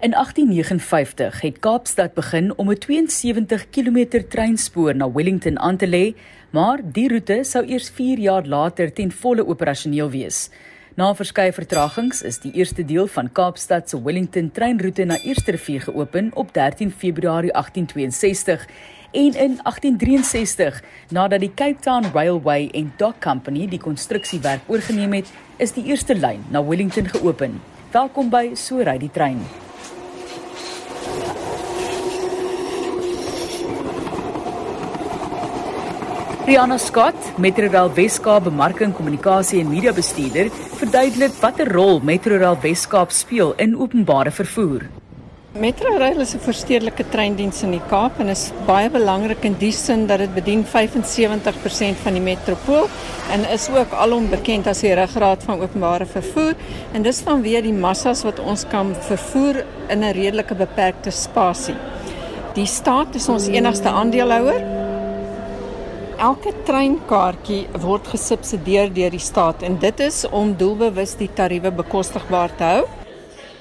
In 1859 het Kaapstad begin om 'n 72 km treinspoor na Wellington aan te lê, maar die roete sou eers 4 jaar later ten volle operasioneel wees. Na verskeie vertragings is die eerste deel van Kaapstad se Wellington treinroete na Eersterivier geopen op 13 Februarie 1862 en in 1863 nadat die Cape Town Railway and Dock Company die konstruksiewerk oorgeneem het, is die eerste lyn na Wellington geopen. Welkom by So ry die trein. Rihanna Scott, Metrorail Weskaap bemarking, kommunikasie en media bestuurder, verduidelik watter rol Metrorail Weskaap speel in openbare vervoer. Metrorail is 'n verstedelike treindiens in die Kaap en is baie belangrik in die sin dat dit bedien 75% van die metropool en is ook alom bekend as die ruggraat van openbare vervoer en dis vanweë die massas wat ons kan vervoer in 'n redelike beperkte spasie. Die staat is ons enigste aandeelhouer elke treinkaartjie word gesubsidieer deur die staat en dit is om doelbewus die tariewe bekostigbaar te hou.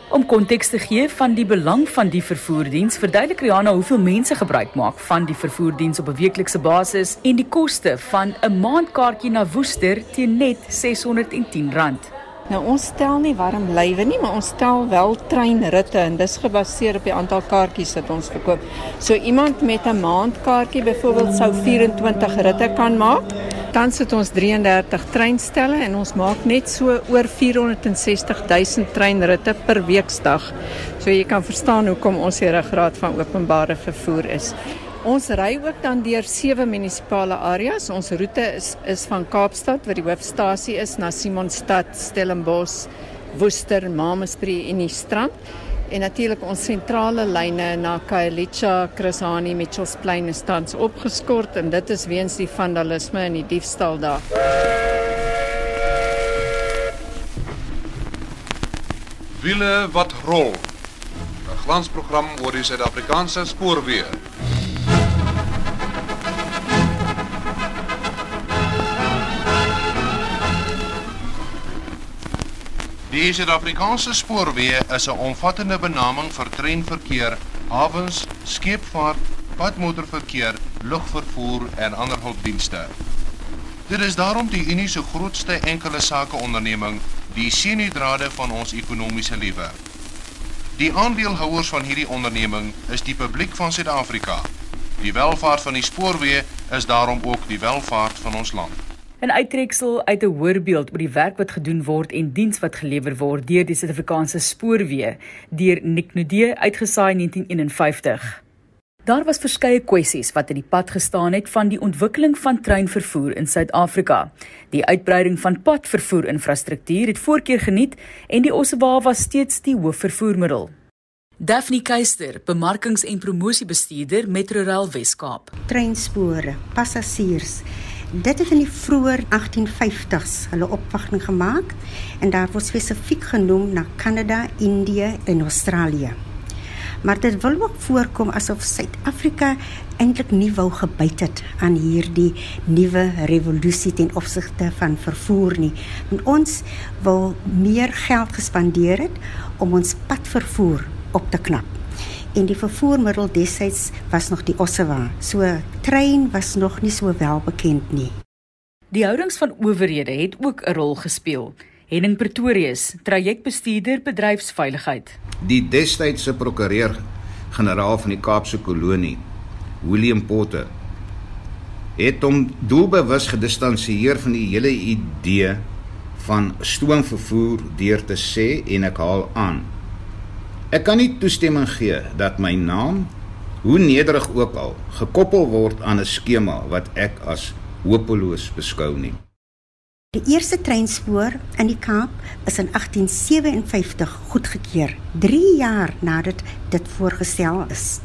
Om konteks te gee van die belang van die vervoerdiens, verduidelik Rihanna hoeveel mense gebruik maak van die vervoerdiens op 'n weeklikse basis en die koste van 'n maandkaartjie na Woester teen net R610. Nou ons stel nie warm lywe nie, maar ons stel wel treinritte en dis gebaseer op die aantal kaartjies wat ons verkoop. So iemand met 'n maandkaartjie byvoorbeeld sou 24 ritte kan maak. Dan sit ons 33 treinstelle en ons maak net so oor 460 000 treinritte per weekdag. So jy kan verstaan hoekom ons die ruggraat van openbare vervoer is. Ons ry ook dan deur sewe munisipale areas. Ons roete is is van Kaapstad wat die hoofstasie is na Simonstad, Stellenbosch, Woester, Mamasbury en die Strand. En natuurlik ons sentrale lyne na Khayelitsha, Krishani, Mitchells Plain is tans opgeskort en dit is weens die vandalisme en die diefstal daar. Wiele wat rol. 'n Glansprogram oor die Suid-Afrikaanse spoorweë. Die Suid-Afrikaanse spoorweë is 'n omvattende benaming vir treinverkeer, hawens, scheepvaart, padmotorverkeer, lugvervoer en ander hulpdienste. Dit is daarom die Unie se grootste enkele sake onderneming, die sinedrade van ons ekonomiese lewe. Die aandeelhouers van hierdie onderneming is die publiek van Suid-Afrika. Die welvaart van die spoorweë is daarom ook die welvaart van ons land. 'n uittreksel uit 'n voorbeeld oor die werk wat gedoen word en diens wat gelewer word deur die Suid-Afrikaanse spoorweë deur Nick Nudee uitgesaai in 1951. Daar was verskeie kwessies wat in die pad gestaan het van die ontwikkeling van treinvervoer in Suid-Afrika. Die uitbreiding van padvervoer-infrastruktuur het voorkeur geniet en die Ossewa was steeds die hoofvervoermiddel. Daphne Keister, bemarkings- en promosiebestuurder Metrorail Weskaap. Treinspore, passasiers Dit het in die vroeë 1850s hulle opwagting gemaak en daar word spesifiek genoem na Kanada, Indië en Australië. Maar dit wil ook voorkom asof Suid-Afrika eintlik nie wou gebyt het aan hierdie nuwe revolusie ten opsigte van vervoer nie. En ons wil meer geld gespandeer het om ons padvervoer op te knap en die vervoermiddel destyds was nog die Ossewa. So trein was nog nie so wel bekend nie. Die houdings van owerhede het ook 'n rol gespeel. Henning Pretorius, trajectbestuurder bedryfsveiligheid. Die destydse prokureur-generaal van die Kaapse kolonie, William Potter, het hom doelbewus gedistansieer van die hele idee van stoomvervoer deur te sê en ek haal aan Ek kan nie toestemming gee dat my naam, hoe nederig ook al, gekoppel word aan 'n skema wat ek as hopeloos beskou nie. Die eerste treinspoor in die Kaap is in 1857 goedgekeur, 3 jaar nadat dit voorgestel is.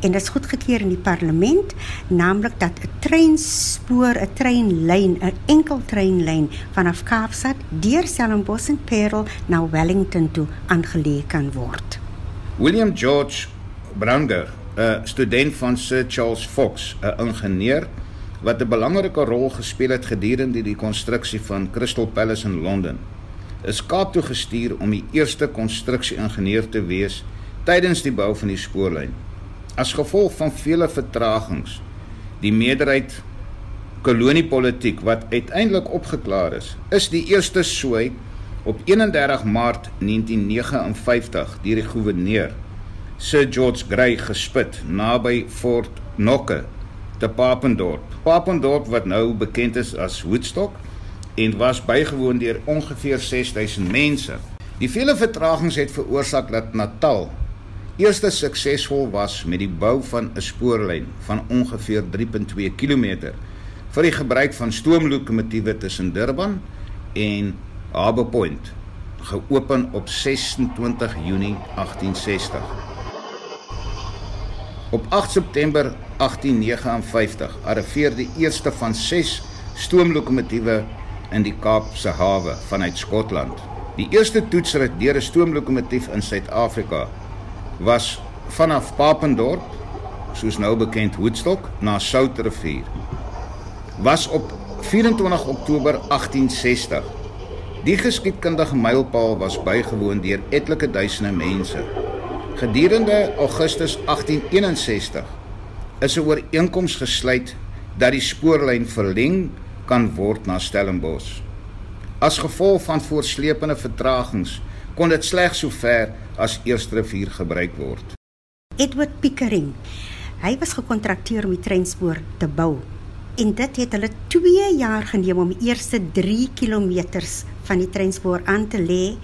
En dit is goedgekeur in die parlement, naamlik dat 'n treinspoor, 'n treinlyn, 'n enkel treinlyn vanaf Kaapstad deur Stellenbosch en Parel na Wellington toe aangelê kan word. William George Branger, 'n student van Sir Charles Fox, 'n ingenieur wat 'n belangrike rol gespeel het gedurende die konstruksie van Crystal Palace in Londen, is Kaap toe gestuur om die eerste konstruksie-ingenieur te wees tydens die bou van die spoorlyn. As gevolg van vele vertragings, die meerderheid koloniepolitiek wat uiteindelik opgeklaar is, is die eerste sooi op 31 Maart 1959 deur die goewerneur Sir George Grey gespit naby Fort Knokke te Papendorp. Papendorp wat nou bekend is as Woodstock en was bygewoon deur ongeveer 6000 mense. Die vele vertragings het veroorsaak dat Natal eerste suksesvol was met die bou van 'n spoorlyn van ongeveer 3.2 km vir die gebruik van stoomlokomotiewe tussen Durban en Harbour Point geopen op 26 Junie 1860. Op 8 September 1859 arriveer die eerste van 6 stoomlokomotiewe in die Kaapse hawe vanuit Skotland. Die eerste toetsrit deur 'n stoomlokomotief in Suid-Afrika was vanaf Papendorp, soos nou bekend Woodstock, na Soutrivier. Was op 24 Oktober 1860. Die geskiedkundige mylpaal was bygewoon deur etlike duisende mense. Gedurende Augustus 1861 is 'n ooreenkoms gesluit dat die spoorlyn verleng kan word na Stellenbosch. As gevolg van voorsleepende vertragings kon dit slegs sover as eerste rivier gebruik word. Edward Pickering. Hy was gekontrakteer om die treinspoor te bou. En dit het hulle 2 jaar geneem om die eerste 3 km van die treinspoor aan te lê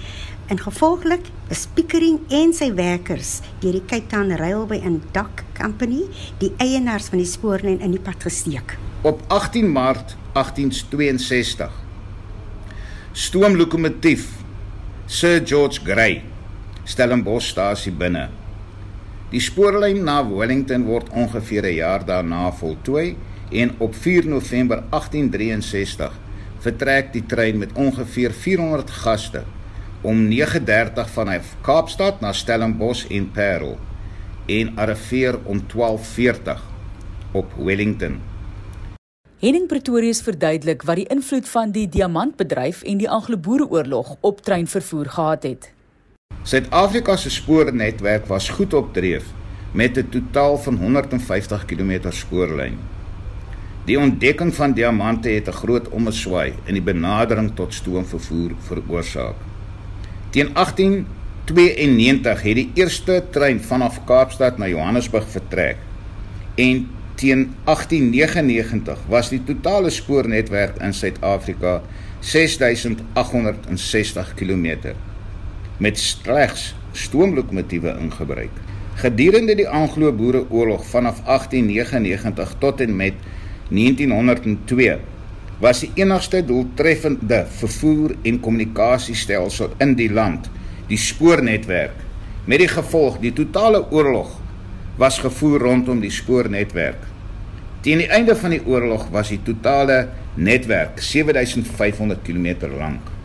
En gevolglik is Pickering en sy werkers deur die Cape Town Railway and Dock Company, die eienaars van die spoorlyn in die pad gesteek. Op 18 Maart 1862 stoomlokomotief Sir George Grey Stellenbosch stasie binne. Die spoorlyn na Wellington word ongeveer 'n jaar daarna voltooi en op 4 November 1863 vertrek die trein met ongeveer 400 gaste om 9:30 vanuit Kaapstad na Stellenbosch en Parel en arriveer om 12:40 op Wellington. Henning Pretorius verduidelik wat die invloed van die diamantbedryf en die Anglo-Boereoorlog op treinvervoer gehad het. Suid-Afrika se spoornetwerk was goed opdreef met 'n totaal van 150 km spoorlyn. Die ontdekking van diamante het 'n groot omswaai in die benadering tot stoomvervoer veroorsaak. Teen 1892 het die eerste trein vanaf Kaapstad na Johannesburg vertrek. En teen 1899 was die totale spoornetwerk in Suid-Afrika 6860 km met slegs stoomlokomotiewe in gebruik. Gedurende die Anglo-Boereoorlog vanaf 1899 tot en met 1902 was die enigste doeltreffende vervoer en kommunikasiestelsel in die land, die spoornetwerk. Met die gevolg, die totale oorlog was gevoer rondom die spoornetwerk. Teen die einde van die oorlog was die totale netwerk 7500 km lank.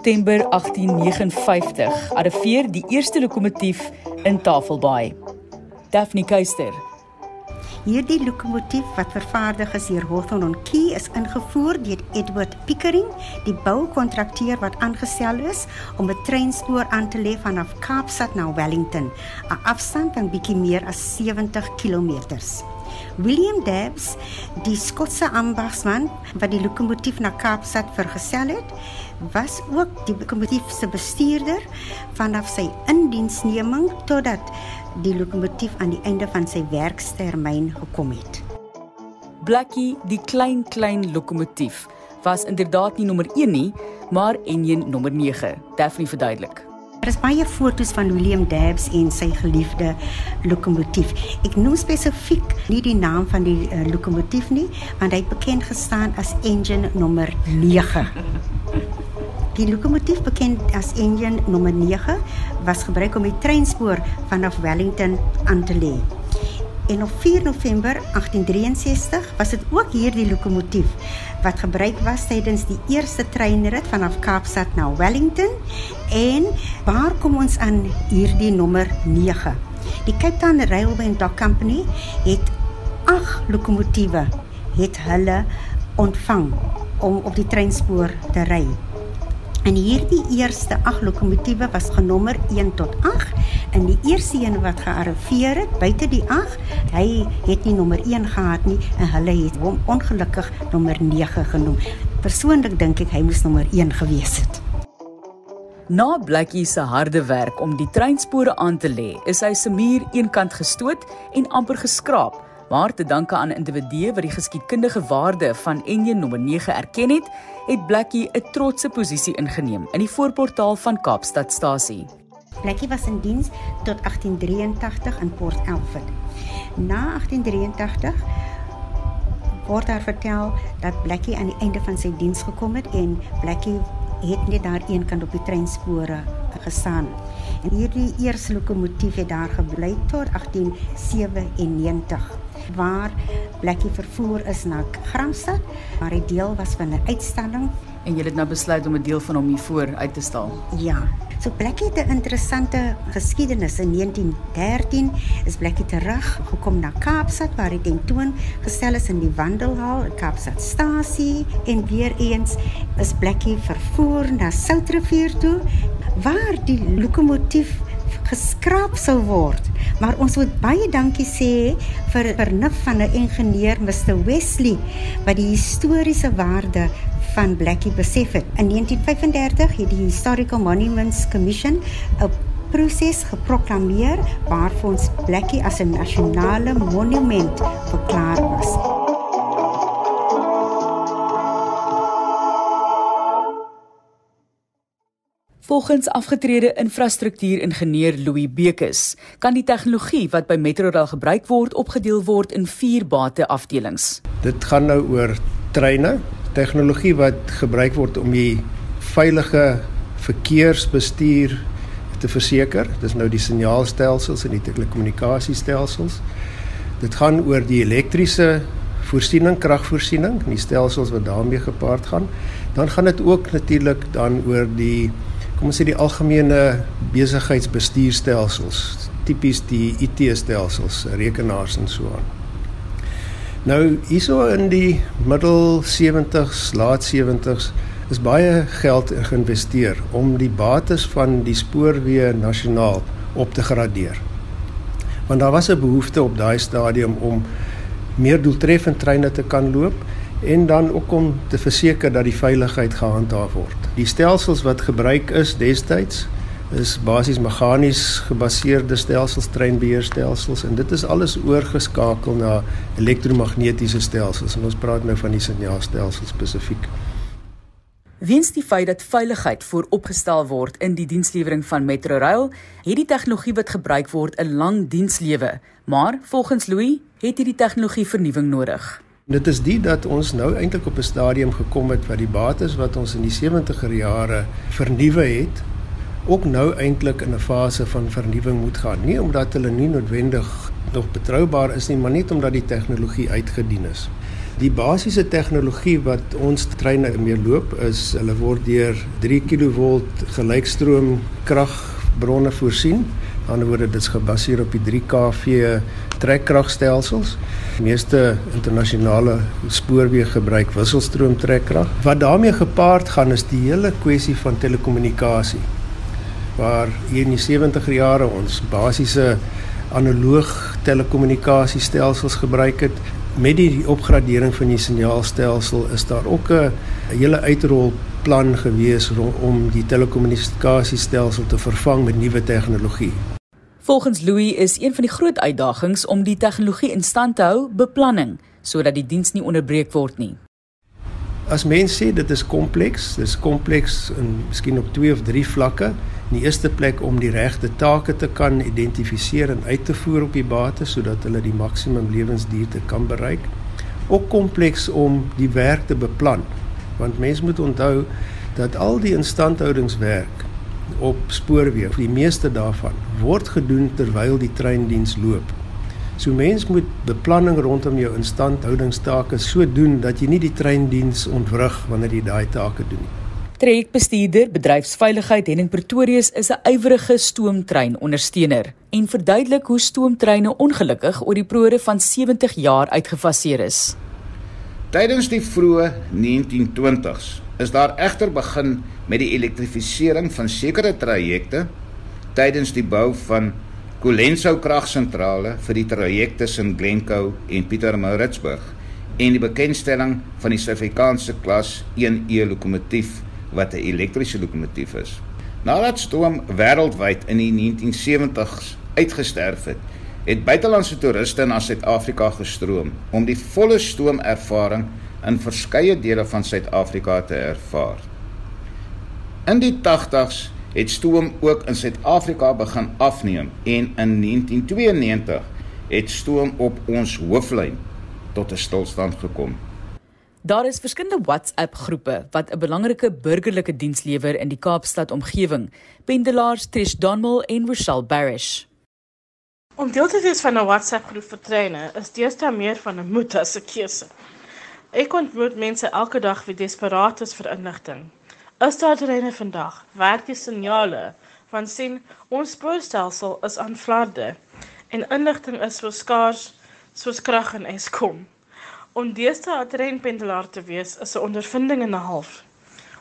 September 1859 arriveer die eerste lokomotief in Tafelbaai. Daphne Keister. Hierdie lokomotief wat vervaardig is deur Hawthorne Key is ingevoer deur Edward Pickering, die boukontrakteur wat aangestel is om 'n treinspoor aan te lê vanaf Kaapstad na Wellington, 'n afstand van bietjie meer as 70 km. William Dabbs, die Skotse ambagsman wat die lokomotief na Kaapstad vergesel het, was ook die lokomotief se bestuurder vanaf sy indiensneming totdat die lokomotief aan die einde van sy werkstermyn gekom het. Blackie, die klein klein lokomotief, was inderdaad nie nommer 1 nie, maar enjin nommer 9. Daphne verduidelik. Daar is baie foto's van William Dabbs en sy geliefde lokomotief. Ek noem spesifiek nie die naam van die uh, lokomotief nie, want hy het bekend gestaan as engine nommer 9. Die lokomotief bekend as engine nommer 9 was gebruik om die treinspoor vanaf Wellington aan te lê. En op 4 November 1863 was dit ook hierdie lokomotief wat gebruik was tydens die eerste treinrit vanaf Kaapstad na Wellington en waar kom ons aan hierdie nommer 9 Die Cape Town Railway and Dock Company het 8 lokomotiewe het hulle ontvang om op die treinspoor te ry. En hierdie eerste 8 lokomotiewe was genommer 1 tot 8 en die eerste een wat gearriveer het buite die 8, hy het nie nommer 1 gehad nie en hulle het hom ongelukkig nommer 9 genoem. Persoonlik dink ek hy moes nommer 1 gewees het. Na Blackie se harde werk om die treinspore aan te lê, is hy se muur eenkant gestoot en amper geskraap Maar te danke aan individue wat die geskiedkundige waarde van enjin nommer 9 erken het, het Blackie 'n trotse posisie ingeneem in die voorportaal van Kaapstadstasie. Blackie was in diens tot 1883 in Port Elfrid. Na 1883 word daar vertel dat Blackie aan die einde van sy diens gekom het en Blackie het net daar een kant op die treinspore gestaan. En hierdie eerste lokomotief het daar gebly tot 1897 waar Blackie vervoer is na Gramstad, waar hy deel was van 'n uitstalling en jy het nou besluit om 'n deel van hom hier voor uit te stal. Ja. So Blackie het 'n interessante geskiedenis. In 1913 is Blackie terug gekom na Kaapstad waar hy tentoon gestel is in die Wandelhal in Kaapstadstasie en weer eens is Blackie vervoer na Soutrivier toe waar die lokomotief geskraap sou word. Maar ons moet baie dankie sê vir vernuf van 'n ingenieur Mr Wesley wat die historiese waarde van Blackie besef het. In 1935 het die Historical Monuments Commission 'n proses geproklaameer waarvoor ons Blackie as 'n nasionale monument verklaar was. Volgens afgetrede infrastruktuuringenieur Louis Bekes, kan die tegnologie wat by Metrorail gebruik word opgedeel word in 4 bate afdelings. Dit gaan nou oor treine, tegnologie wat gebruik word om die veilige verkeersbestuur te verseker. Dis nou die signaalstelsels en die telekommunikasiestelsels. Dit gaan oor die elektriese voorsiening, kragvoorsiening, die stelsels wat daarmee gepaard gaan. Dan gaan dit ook natuurlik dan oor die kom ons sê die algemene besigheidsbestuurstelsels, tipies die IT-stelsels, rekenaars en so aan. Nou hierso in die middel 70s, laat 70s is baie geld geïnvesteer om die bates van die spoorweë nasionaal op te gradeer. Want daar was 'n behoefte op daai stadium om meer doeltreffend treine te kan loop en dan ook om te verseker dat die veiligheid gehandhaaf word. Die stelsels wat gebruik is destyds is basies meganies gebaseerde stelsels, treinbeheerstelsels en dit is alles oorgeskakel na elektromagnetiese stelsels en ons praat nou van die signaalstelsels spesifiek. Wens die feit dat veiligheid vooropgestel word in die dienslewering van Metrorail, het die tegnologie wat gebruik word 'n lang dienslewe, maar volgens Louis het hierdie tegnologie vernuwing nodig. Dit is die dat ons nou eintlik op 'n stadium gekom het wat die bates wat ons in die 70er jare vernuwe het, ook nou eintlik in 'n fase van vernuwing moet gaan. Nie omdat hulle nie noodwendig nog betroubaar is nie, maar net omdat die tegnologie uitgedien is. Die basiese tegnologie wat ons treine mee loop is hulle word deur 3 kV gelykstroom kragbronne voorsien. Aan die ander woorde dit is gebaseer op die 3 kV trekkragstelsels. Die meeste internasionale spoorweë gebruik wisselstroom trekkrag. Wat daarmee gepaard gaan is die hele kwessie van telekommunikasie. Waar hier in die 70er jare ons basiese analoog telekommunikasiestelsels gebruik het met die opgradering van die signaalstelsel is daar ook 'n hele uitrol plan gewees om die telekommunikasiestelsel te vervang met nuwe tegnologie. Volgens Louis is een van die groot uitdagings om die tegnologie in stand te hou, beplanning, sodat die diens nie onderbreek word nie. As mense sê dit is kompleks, dis kompleks in miskien op 2 of 3 vlakke. In die eerste plek om die regte take te kan identifiseer en uit te voer op die bates sodat hulle die maksimum lewensduurte kan bereik. Ook kompleks om die werk te beplan. Want mense moet onthou dat al die instandhoudingswerk op spoorweë, die meeste daarvan word gedoen terwyl die treindiens loop. So mens moet beplanning rondom jou instandhoudingstake so doen dat jy nie die treindiens ontwrig wanneer jy daai take doen nie. Projekbestuurder Bedryfsveiligheid Henning Pretorius is 'n ywerige stoomtrein ondersteuner en verduidelik hoe stoomtreine ongelukkig oor die prore van 70 jaar uitgefaseer is. Tydens die vroeë 1920s is daar egter begin met die elektrifisering van sekere trajecte tydens die bou van Colenso kragsentrale vir die traject tussen Glencoe en Pietermaritzburg en die bekendstelling van die Suid-Afrikaanse klas 1E lokomotief wat 'n elektriese lokomotief is. Nadat stoom wêreldwyd in die 1970s uitgesterf het, het buitelandse toeriste na Suid-Afrika gestroom om die volle stoomervaring in verskeie dele van Suid-Afrika te ervaar. In die 80s het stoom ook in Suid-Afrika begin afneem en in 1992 het stoom op ons hooflyn tot 'n stilstand gekom. Daar is verskillende WhatsApp-groepe wat 'n belangrike burgerlike diens lewer in die Kaapstad omgewing. Pendelaars Trish Donmel en Rochelle Barish. Om deel te wees van 'n WhatsApp-groep vir treine is deesdae meer van 'n moet as 'n keuse. Ek ontmoet mense elke dag wie desperaat is vir inligting. Is daar treine vandag? Werk die signale van sien ons spoorstelsel is aan flarde en inligting is so skaars soos krag en Eskom. Om deesdae 'n treinpendelaar te wees is 'n ondervinding en 'n half.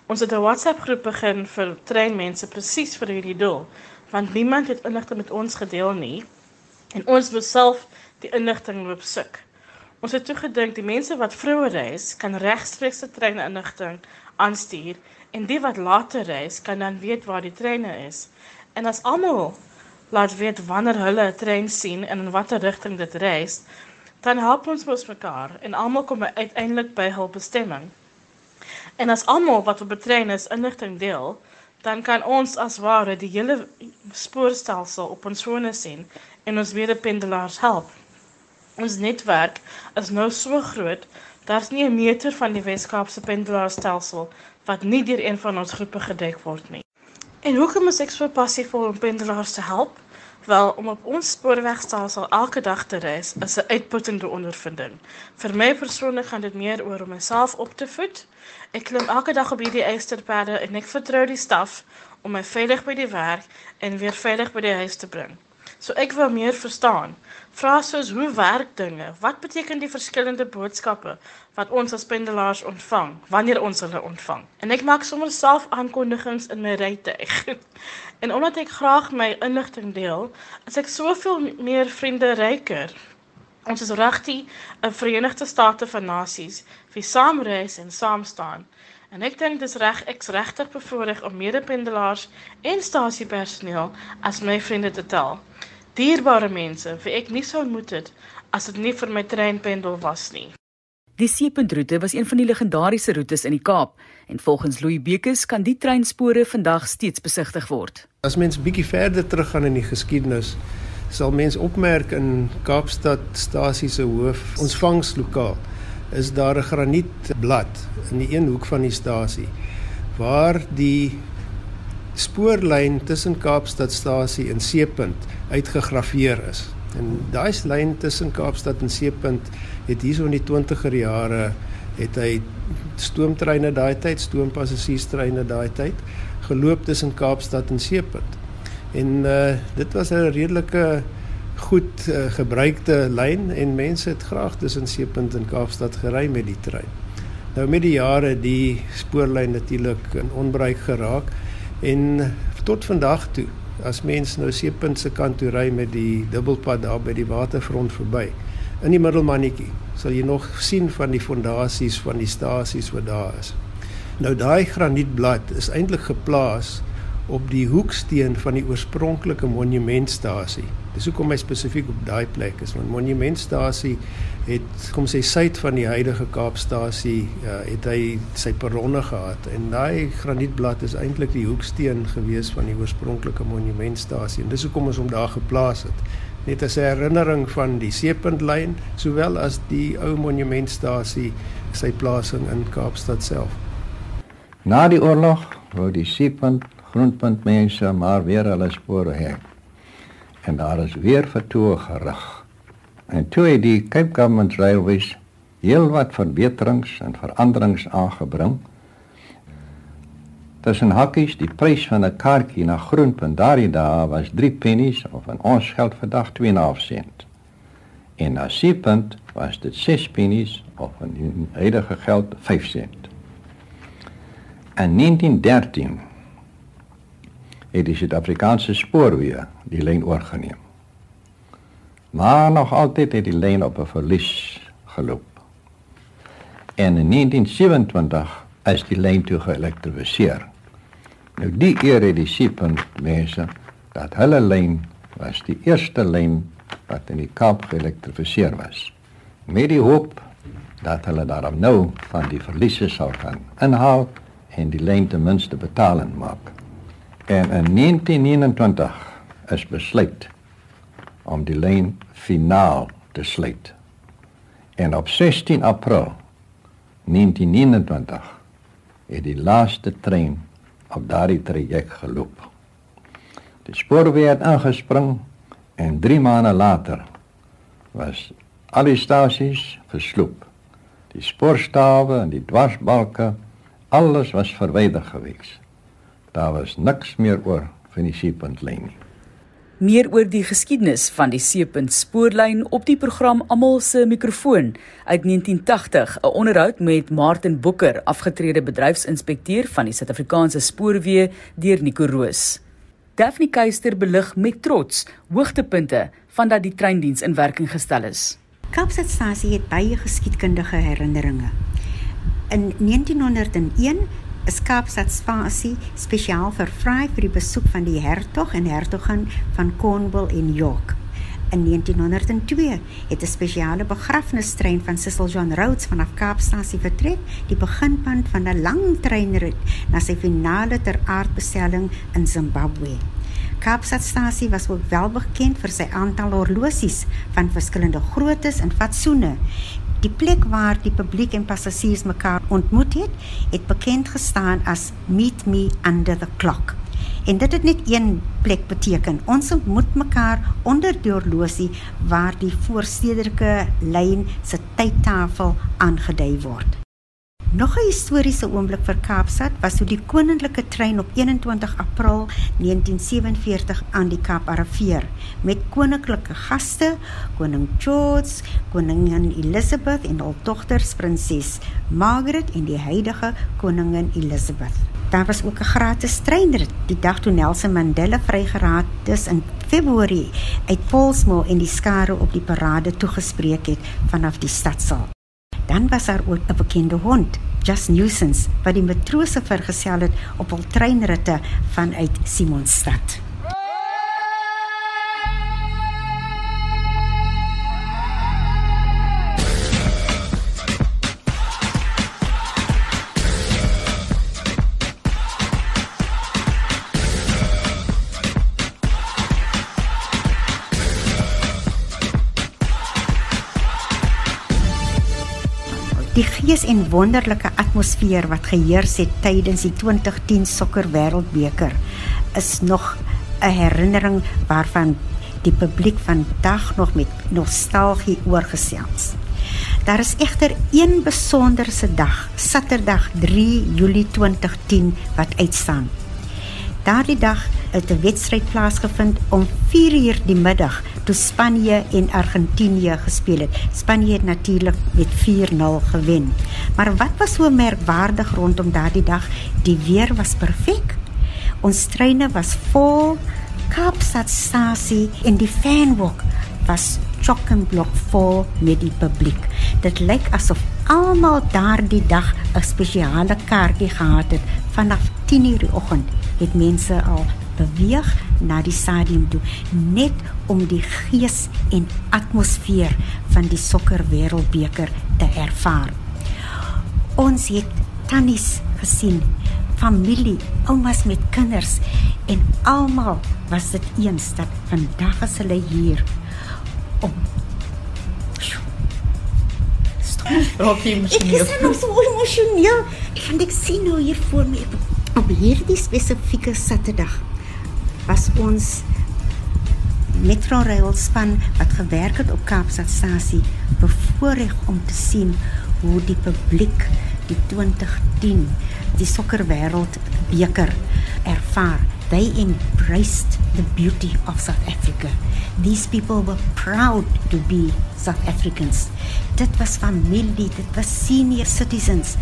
Ons het 'n WhatsApp-groep begin vir treinmense presies vir hierdie doel, want niemand het inligting met ons gedeel nie en ons moet self die inligting loop soek. Ons het toe gedink die mense wat vroeër reis kan regstreeks die treininligting aanstuur en die wat later reis kan dan weet waar die treine is. En as almal laat weet wanneer hulle 'n trein sien en in watter rigting dit reis, dan help ons mos mekaar en almal kom uiteindelik by hul bestemming. En as almal wat op betrein is inligting deel, dan kan ons as ware die hele spoorstelsel op ons fone sien en ons medependelaars help. Ons netwerk is nou so groot, daar's nie 'n meter van die Weskaapse pendelaarstelsel wat nie deur een van ons groepe gedek word nie. En hoekom is ek so passief om pendelaars te help? Wel, om op ons spoorwegstelsel elke dag te reis is 'n uitputtende ondervinding. Vir my persoonlik gaan dit meer oor om myself op te voed. Ek klim elke dag op hierdie eysterperde en ek vertrou die staf om my veilig by die werk en weer veilig by die huis te bring. So ek wil meer verstaan. Vra soos hoe werk dinge? Wat beteken die verskillende boodskappe wat ons as pendelaars ontvang wanneer ons hulle ontvang? En ek maak sommer self aankondigings in my rytuig. En omdat ek graag my inligting deel, is ek soveel meer vriende ryker. Ons is regtig 'n Verenigde State van Nasies wie saam reis en saam staan. En ek dink dis reg ek's regtig bevoorreg om medependelaars en stasiepersoneel as my vriende te tel. Dierbare mense, wie ek nie sou ontmoet het as dit nie vir my treinpendel was nie. Die Seepuntroete was een van die legendariese roetes in die Kaap en volgens Louis Bekes kan die treinspore vandag steeds besigtig word. As mens bietjie verder teruggaan in die geskiedenis, sal mens opmerk in Kaapstad stasie se hoof ontvangslokaal is daar 'n granietblad in die een hoek van die stasie waar die spoorlyn tussen Kaapstad stasie en Seepunt uitgegraveer is. En daai lyn tussen Kaapstad en Seepunt het hierso in die 20er jare het hy stoomtreine daai tyd, stoompassasierstreine daai tyd geloop tussen Kaapstad en Seepunt. En uh dit was 'n redelike goed uh, gebruikte lyn en mense het graag tussen Seepunt en Kaapstad gery met die trein. Nou met die jare die spoorlyn natuurlik in onbruik geraak en tot vandag toe as mens nou Seepunt se kant toe ry met die dubbelpad daar by die waterfront verby in die middelmannetjie sal jy nog sien van die fondasies van die stasies wat daar is. Nou daai granietblad is eintlik geplaas op die hoeksteen van die oorspronklike monumentstasie. Dis hoekom hy spesifiek op daai plek is, want monumentstasie het kom sê suid van die huidige Kaapstasie, ja, het hy sy perronne gehad en daai granietblad is eintlik die hoeksteen gewees van die oorspronklike monumentstasie en dis hoekom ons hom daar geplaas het net as 'n herinnering van die seepuntlyn sowel as die ou monumentstasie sy plasing in Kaapstad self. Na die oorlog wou die seepunt grondpunt mense maar weer hulle spore hê. En daar is weer vertoe gerig. En toe het die Cape Government Railways heelwat verbeterings en veranderings aangebring. Tussen hakkies, die prys van 'n kaartjie na Groenpunt daardie dae was 3 pennies of in ons geld vandag 2.5 sent. En na Seepunt was dit 6 pennies of in huidige geld 5 sent. In 1913 het die Suid-Afrikaanse spoorweë die lyn oorgeneem. Maar nog altyd het die lyn op 'n verlies geloop. En in 1927 is die lyn toe geelektrifiseer. Nou die eer het die Seepunt mense dat hulle lyn was die eerste lyn wat in die Kaap geelektrifiseer was. Met die hoop dat hulle daarom nou van die verliese sal kan inhaal en die lyn ten minste betalend maak. En in 1929 is besluit om die lyn finaal te sluit. En op 16 April 1929 het die laaste trein op daardie traject geloop. Die spoorweë het aangespring en 3 maande later was al die stasies gesloop. Die spoorstawe en die dwarsbalke, alles was verwyder gewees. Daar was niks meer oor van die seepuntlyn nie. Meer oor die geskiedenis van die seepunt spoorlyn op die program Almal se mikrofoon uit 1980, 'n onderhoud met Martin Bokker, afgetrede bedryfsinspekteur van die Suid-Afrikaanse Spoorweë deur Nico Roos. Daphne Keister belig met trots hoogtepunte van dat die treindiens in werking gestel is. Kaapstadstasie het baie geskiedkundige herinneringe. In 1901 is Kaapstad spasie spesiaal vervry vir die besoek van die hertog en hertogin van Cornwall en York. In 1902 het 'n spesiale begrafnistrein van Cecil John Rhodes vanaf Kaapstasie vertrek, die beginpunt van 'n lang treinrit na sy finale ter aardbestelling in Zimbabwe. Kaapstadstasie was ook wel bekend vir sy aantal horlosies van verskillende groottes en fatsoene Die plek waar die publiek en passasiers mekaar ontmoet het, het bekend gestaan as Meet Me Under the Clock. En dit het net een plek beteken. Ons ontmoet mekaar onder die horlosie waar die voorstedelike lyn se tydtafel aangedui word. Nog 'n historiese oomblik vir Kaapstad was toe die koninklike trein op 21 April 1947 aan die Kaap arriveer met koninklike gaste, koning George, koningin Elizabeth en hul dogters prinses Margaret en die huidige koningin Elizabeth. Daar was ook 'n gratis treinrit die dag toe Nelson Mandela vrygeraak is in Februarie uit Paulsmoor en die skare op die parade toegespreek het vanaf die stadsaal. Dan was daar ook 'n bekende hond, Just Nuisance, wat die matrose vergesel het op hul treinritte vanuit Simonstad. Gees en wonderlike atmosfeer wat geheers het tydens die 2010 sokker wêreldbeker is nog 'n herinnering waarvan die publiek vandag nog met nostalgie oorgesels. Daar is egter een besonderse dag, Saterdag 3 Julie 2010 wat uitstaan. Daardie dag het 'n wedstryd plaasgevind om 4uur die middag toe Spanje en Argentinië gespeel het. Spanje het natuurlik met 4-0 gewen. Maar wat was so merkwaardig rondom daardie dag? Die weer was perfek. Ons treine was vol. Kaapstadstasie en die fanwalk was chock-en-block vol met die publiek. Dit lyk asof almal daardie dag 'n spesiale kaartjie gehad het vanaf 10:00 die oggend het mense al beweeg na die stadium toe net om die gees en atmosfeer van die sokker wêreldbeker te ervaar. Ons het tannies gesien, familie, oumas met kinders en almal was dit eens dat vandag is hulle hier om Rocky emosioneel. Ek is nou so emosioneel. En ek sien nou hier voor my op hierdie spesifieke Saterdag was ons Metrorail span wat gewerk het op Kaapstadstasie bevoorreg om te sien hoe die publiek die 2010 die sokkerwêreld beker ervaar. They embraced the beauty of South Africa. These people were proud to be South Africans. Dit was familie, dit was senior citizens.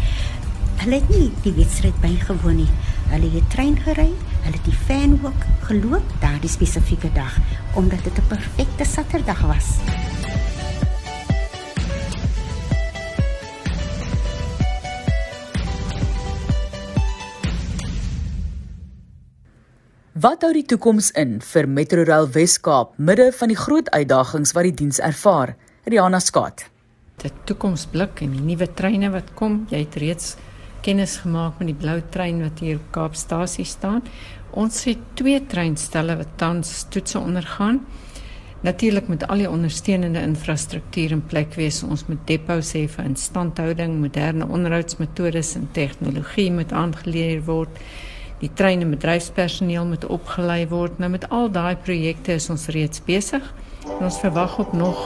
Hulle het nie die wedstryd bygewoon nie. Hulle het trein gery, hulle het die fan ook geloop daardie spesifieke dag omdat dit 'n perfekte Saterdag was. Wat hou die toekoms in vir Metrorail Wes-Kaap midde van die groot uitdagings wat die diens ervaar? Riana Skat. Die toekomsblik en die nuwe treine wat kom, jy het reeds kennis gemaak met die blou trein wat hier op Kaapstasie staan. Ons het twee treinstelle wat tans toetse ondergaan. Natuurlik met al die ondersteunende infrastruktuur in plek wees, ons moet depots hê vir instandhouding, moderne onderhoudsmetodes en tegnologie moet aangeleer word die trein en bedryfspersoneel moet opgelei word. Nou met al daai projekte is ons reeds besig. En ons verwag op nog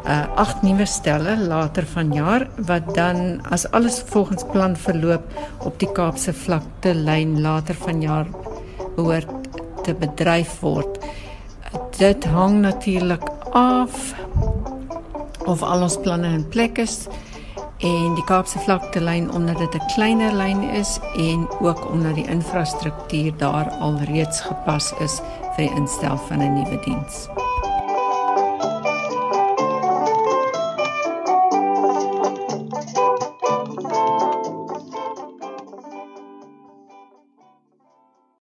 uh agt nuwe stelle later vanjaar wat dan as alles volgens plan verloop op die Kaapse vlakte lyn later vanjaar behoort te bedryf word. Dit hang natuurlik af of al ons planne in plek is en die Kaapse vlakte lyn omdat dit 'n kleiner lyn is en ook omdat die infrastruktuur daar al reeds gepas is vir die instel van 'n nuwe diens.